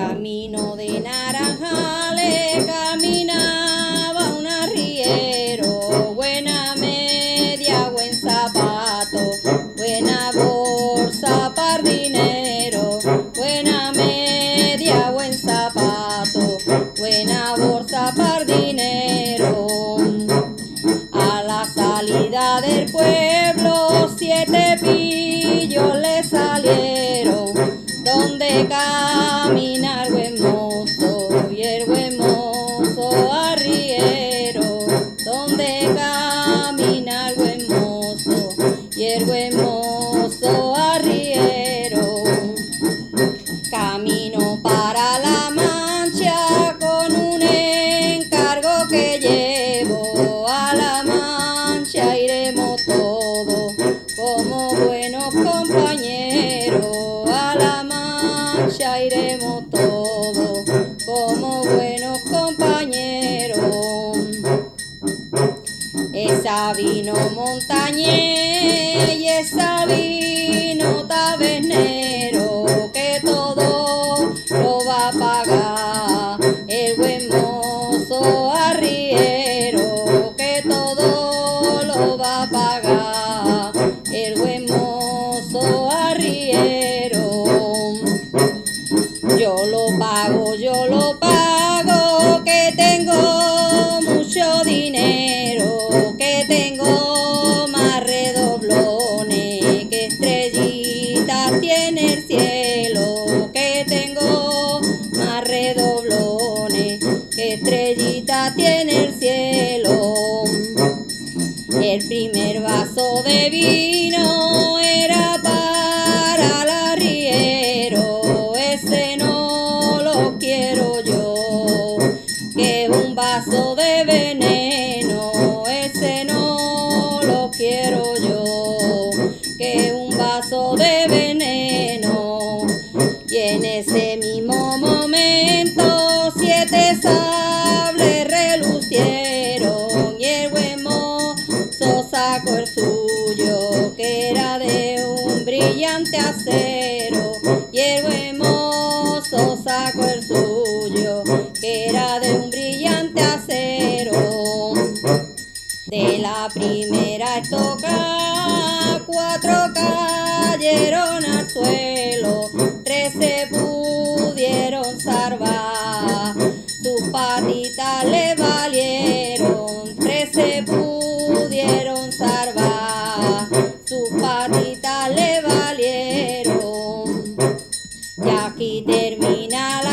Camino de naranjales buen mozo arriero. Camino para la mancha con un encargo que llevo a la mancha iremos todos como buenos compañeros a la mancha iremos todos esa vino montañés y esa vino tabernero que todo lo va a pagar. El buen mozo arriero que todo lo va a pagar estrellitas tiene el cielo. El primer vaso de vino brillante acero y el buen mozo sacó el suyo que era de un brillante acero. De la primera estoca, cuatro cayeron al suelo, tres se pudieron salvar, sus patitas le valieron, aquí termina la